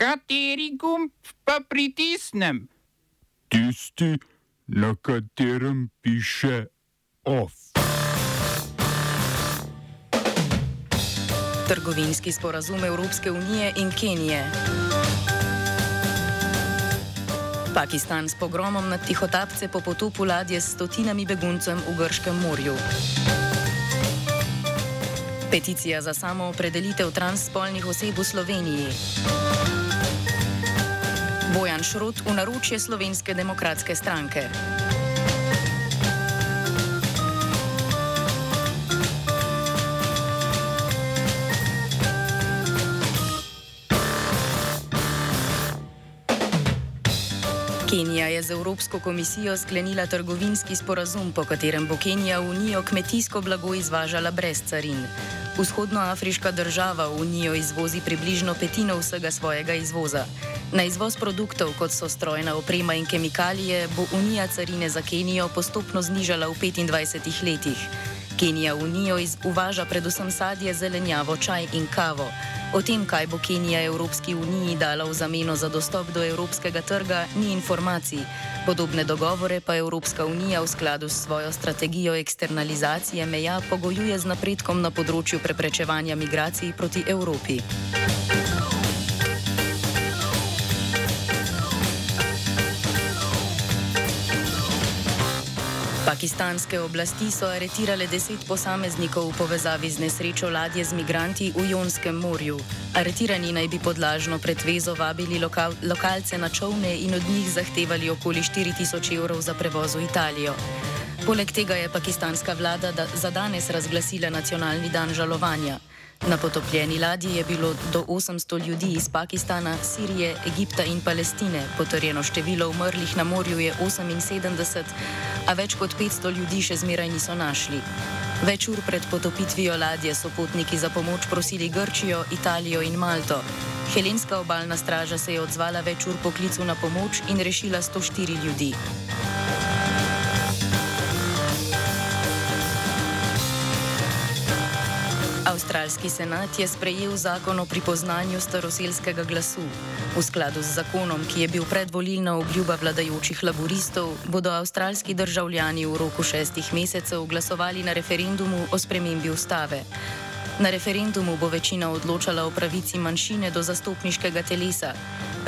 Kateri gumb pa pritisnem? Tisti, na katerem piše OF. Trgovinski sporazum Evropske unije in Kenije. Pakistan s pogromom na tihotapce po potopu ladje s stotinami beguncem v Grškem morju. Peticija za samo opredelitev transspolnih oseb v Sloveniji. Bojan Šrot v naročje Slovenske demokratske stranke. Kenija je z Evropsko komisijo sklenila trgovinski sporazum, po katerem bo Kenija v Unijo kmetijsko blago izvažala brez carin. Vzhodnoafriška država v Unijo izvozi približno petino vsega svojega izvoza. Na izvoz produktov, kot so strojna oprema in kemikalije, bo Unija carine za Kenijo postopno znižala v 25 letih. Kenija v Unijo uvaža predvsem sadje, zelenjavo, čaj in kavo. O tem, kaj bo Kenija Evropski uniji dala v zameno za dostop do evropskega trga, ni informacij. Podobne dogovore pa Evropska unija v skladu s svojo strategijo eksternalizacije meja pogojuje z napredkom na področju preprečevanja migracij proti Evropi. Pakistanske oblasti so aretirale deset posameznikov v povezavi z nesrečo ladje z migranti v Jonskem morju. Aretirani naj bi podlažno pretvezo vabili lokal lokalce na čovne in od njih zahtevali okoli 4000 evrov za prevoz v Italijo. Poleg tega je pakistanska vlada da za danes razglasila nacionalni dan žalovanja. Na potopljeni ladji je bilo do 800 ljudi iz Pakistana, Sirije, Egipta in Palestine. Potrjeno število umrlih na morju je 78, a več kot 500 ljudi še zmeraj niso našli. Več ur pred potopitvijo ladje so potniki za pomoč prosili Grčijo, Italijo in Malto. Helenska obalna straža se je odzvala več ur po klicu na pomoč in rešila 104 ljudi. Avstralski senat je sprejel zakon o pripoznanju staroselskega glasu. V skladu z zakonom, ki je bil predvolilna obljuba vladajočih laboristov, bodo avstralski državljani v roku šestih mesecev glasovali na referendumu o spremembi ustave. Na referendumu bo večina odločala o pravici manjšine do zastopniškega telesa.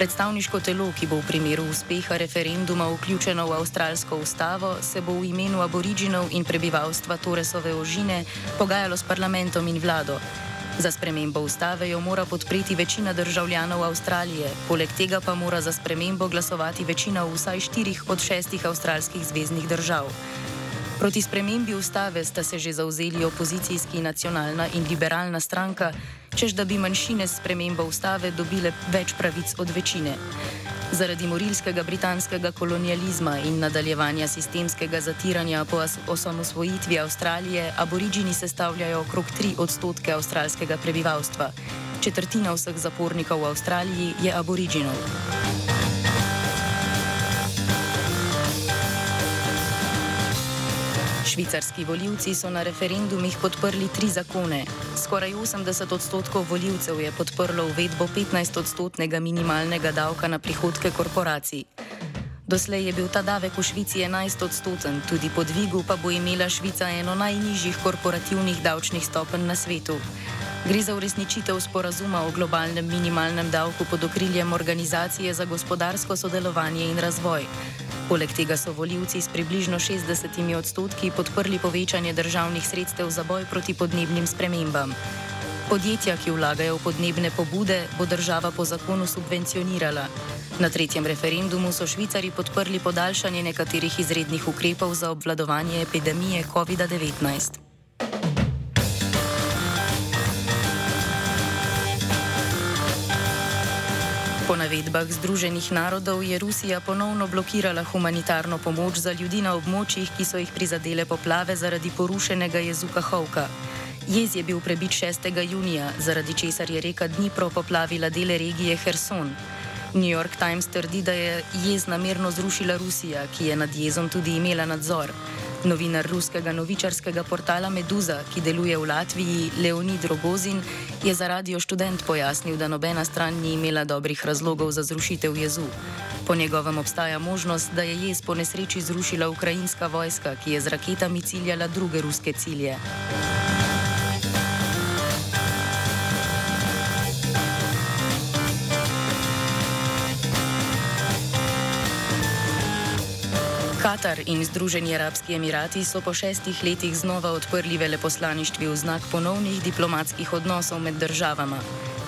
Predstavniško telo, ki bo v primeru uspeha referenduma vključeno v avstralsko ustavo, se bo v imenu aboriginov in prebivalstva Toresove ožine pogajalo s parlamentom in vlado. Za spremembo ustave jo mora podpreti večina državljanov Avstralije, poleg tega pa mora za spremembo glasovati večina v vsaj štirih od šestih avstralskih zvezdnih držav. Proti spremembi ustave sta se že zauzeli opozicijski nacionalna in liberalna stranka, čež da bi manjšine s spremembo ustave dobile več pravic od večine. Zaradi morilskega britanskega kolonializma in nadaljevanja sistemskega zatiranja po osamosvojitvi Avstralije, aborigini sestavljajo okrog 3 odstotke avstralskega prebivalstva. Četrtina vseh zapornikov v Avstraliji je aboriginov. Švicarski voljivci so na referendumih podprli tri zakone. Skoraj 80 odstotkov voljivcev je podprlo uvedbo 15-odstotnega minimalnega davka na prihodke korporacij. Doslej je bil ta davek v Švici 11 odstoten, tudi po dvigu pa bo imela Švica eno najnižjih korporativnih davčnih stopenj na svetu. Gre za uresničitev sporazuma o globalnem minimalnem davku pod okriljem Organizacije za gospodarsko sodelovanje in razvoj. Poleg tega so voljivci s približno 60 odstotki podprli povečanje državnih sredstev za boj proti podnebnim spremembam. Podjetja, ki vlagajo v podnebne pobude, bo država po zakonu subvencionirala. Na tretjem referendumu so Švicari podprli podaljšanje nekaterih izrednih ukrepov za obvladovanje epidemije COVID-19. Navedbah Združenih narodov je Rusija ponovno blokirala humanitarno pomoč za ljudi na območjih, ki so jih prizadele poplave zaradi porušenega jezu Kahovka. Jez je bil prebit 6. junija, zaradi česar je reka Dnipro poplavila dele regije Herson. New York Times trdi, da je jez namerno zrušila Rusija, ki je nad jezom tudi imela nadzor. Novinar ruskega novičarskega portala Meduza, ki deluje v Latviji, Leonid Rogozin, je za radio študent pojasnil, da nobena stran ni imela dobrih razlogov za zrušitev jezu. Po njegovem obstaja možnost, da je jez po nesreči zrušila ukrajinska vojska, ki je z raketami ciljala druge ruske cilje. Katar in Združeni arabski emirati so po šestih letih znova odprli veleposlaništvi v znak ponovnih diplomatskih odnosov med državama.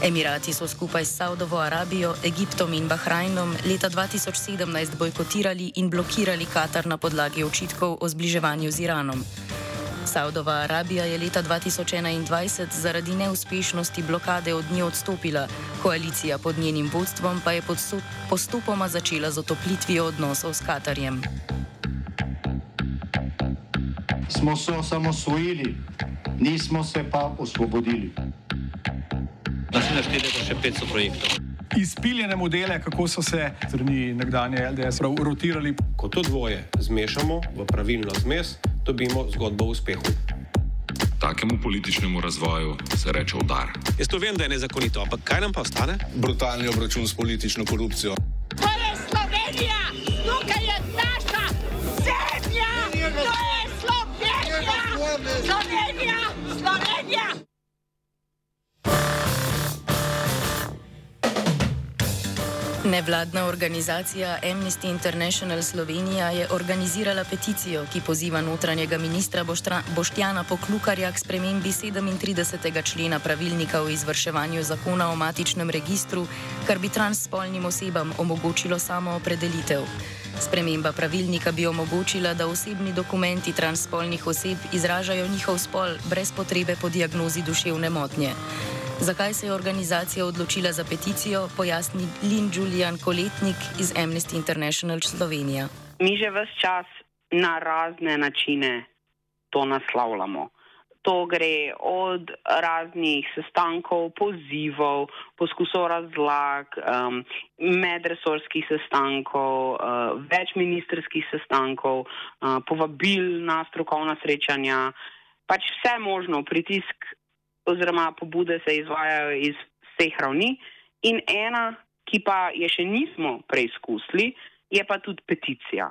Emirati so skupaj s Saudovo Arabijo, Egiptom in Bahrajnom leta 2017 bojkotirali in blokirali Katar na podlagi očitkov o zbliževanju z Iranom. Saudova Arabija je leta 2021 zaradi neuspešnosti blokade od nje odstopila, koalicija pod njenim vodstvom pa je postopoma začela z otoplitvijo odnosov s Katarjem smo se osamosvojili, nismo se pa osvobodili. Naslednje število je še 500 projektov. Izpiljene modele, kako so se strani nekdanje LDS rotirali. Ko to dvoje zmešamo v pravilno zmes, dobimo zgodbo o uspehu. Takemu političnemu razvoju se reče udar. Jaz to vem, da je nezakonito, ampak kaj nam pa ostane? Brutalni obračun s politično korupcijo. To je Slovenija, tukaj je naša Nevladna organizacija Amnesty International Slovenija je organizirala peticijo, ki poziva notranjega ministra Boštra, Boštjana Poklukarja k spremembi 37. člena pravilnika o izvrševanju zakona o matičnem registru, kar bi transspolnim osebam omogočilo samo opredelitev. Sprememba pravilnika bi omogočila, da osebni dokumenti transspolnih oseb izražajo njihov spol brez potrebe po diagnozi duševne motnje. Zakaj se je organizacija odločila za peticijo, pojasni Lin Julian Koletnik iz Amnesty International Slovenija. Mi že vse čas na razne načine to naslavljamo. To gre od raznih sestankov, pozivov, poskusov razlag, um, medresorskih sestankov, uh, večministrskih sestankov, uh, povabil na strokovna srečanja, pač vse možno, pritisk oziroma pobude se izvajajo iz vseh ravni. In ena, ki pa je še nismo preizkusili, je pa tudi peticija.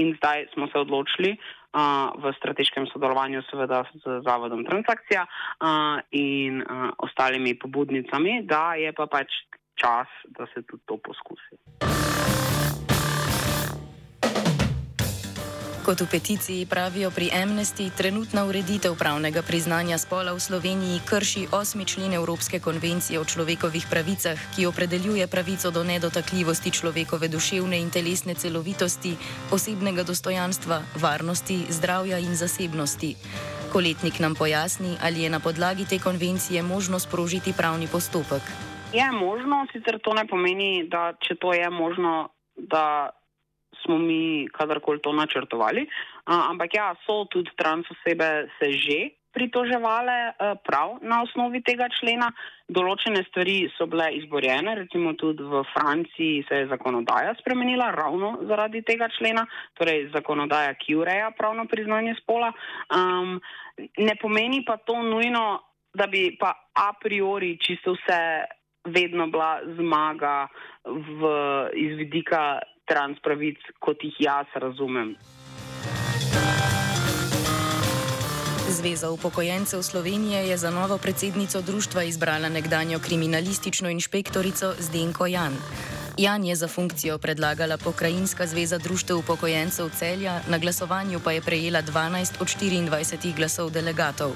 In zdaj smo se odločili, v strateškem sodelovanju seveda z Zavodom Transakcija in ostalimi pobudnicami, da je pa pač čas, da se tudi to poskusi. Kot v peticiji pravijo pri Amnesty, trenutna ureditev pravnega priznanja spola v Sloveniji krši 8. člen Evropske konvencije o človekovih pravicah, ki opredeljuje pravico do nedotakljivosti človekove duševne in telesne celovitosti, osebnega dostojanstva, varnosti, zdravja in zasebnosti. Koletnik nam pojasni, ali je na podlagi te konvencije možno sprožiti pravni postopek. Je možno, sicer to ne pomeni, da če to je možno, da smo mi kadarkoli to načrtovali. Ampak ja, so tudi trans osebe se že pritoževale prav na osnovi tega člena. Določene stvari so bile izborjene, recimo tudi v Franciji se je zakonodaja spremenila ravno zaradi tega člena, torej zakonodaja, ki ureja pravno priznanje spola. Um, ne pomeni pa to nujno, da bi pa a priori čisto vse vedno bila zmaga v, iz vidika trans pravic, kot jih jaz razumem. Zveza upokojencev Slovenije je za novo predsednico društva izbrala nekdanjo kriminalistično inšpektorico Zdenko Jan. Jan je za funkcijo predlagala Pokrajinska zveza društev upokojencev celja, na glasovanju pa je prejela 12 od 24 glasov delegatov.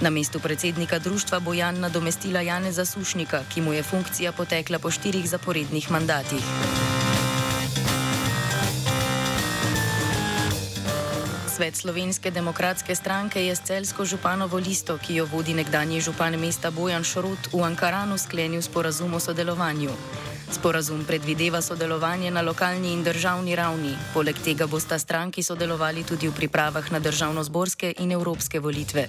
Na mestu predsednika društva bo Jan nadomestila Jane Zasušnika, ki mu je funkcija potekla po štirih zaporednih mandatih. Svet Slovenske demokratske stranke je s celsko županovo listo, ki jo vodi nekdanji župan mesta Bojan Šorut, v Ankaranu sklenil sporazum o sodelovanju. Sporazum predvideva sodelovanje na lokalni in državni ravni, poleg tega bosta stranki sodelovali tudi v pripravah na državno-zborske in evropske volitve.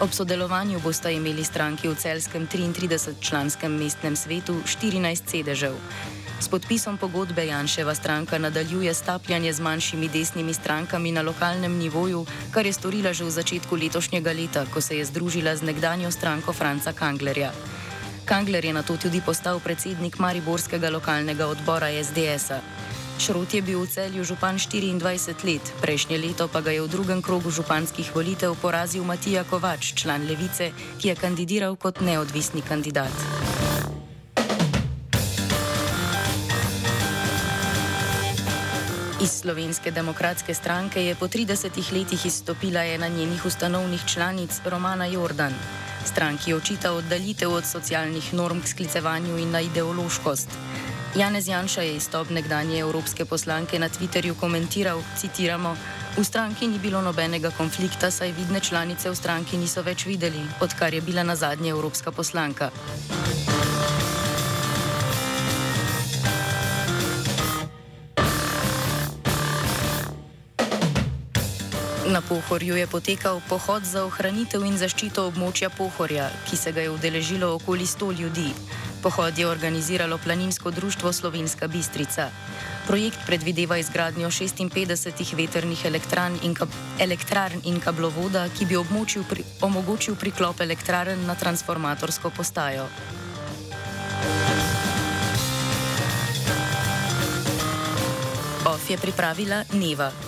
Ob sodelovanju bosta imeli stranki v celskem 33-članskem mestnem svetu 14 sedežev. S podpisom pogodbe Janševa stranka nadaljuje stapljanje z manjšimi desnimi strankami na lokalnem nivoju, kar je storila že v začetku letošnjega leta, ko se je združila z nekdanjo stranko Franca Kanglerja. Kangler je na to tudi postal predsednik Mariborskega lokalnega odbora SDS-a. Šrot je bil v celju župan 24 let, prejšnje leto pa ga je v drugem krogu županskih volitev porazil Matija Kovač, član Levice, ki je kandidiral kot neodvisni kandidat. Iz Slovenske demokratske stranke je po 30 letih izstopila ena njenih ustanovnih članic Romana Jordan. Stranki očita oddaljitev od socialnih norm k sklicevanju in na ideološkost. Janez Janša je izstop nekdanje evropske poslanke na Twitterju komentiral, citiramo, v stranki ni bilo nobenega konflikta, saj vidne članice v stranki niso več videli, odkar je bila na zadnje evropska poslanka. Na Pohorju je potekal pohod za ohranitev in zaščito območja Pohorja, ki se ga je udeležilo okoli 100 ljudi. Pohod je organiziralo Planinsko društvo Slovenska Bistrica. Projekt predvideva izgradnjo 56 veternih elektran in, elektrarn in kablovoda, ki bi pri omogočil priklop elektrarn na transformatorsko postajo. OF je pripravila Neva.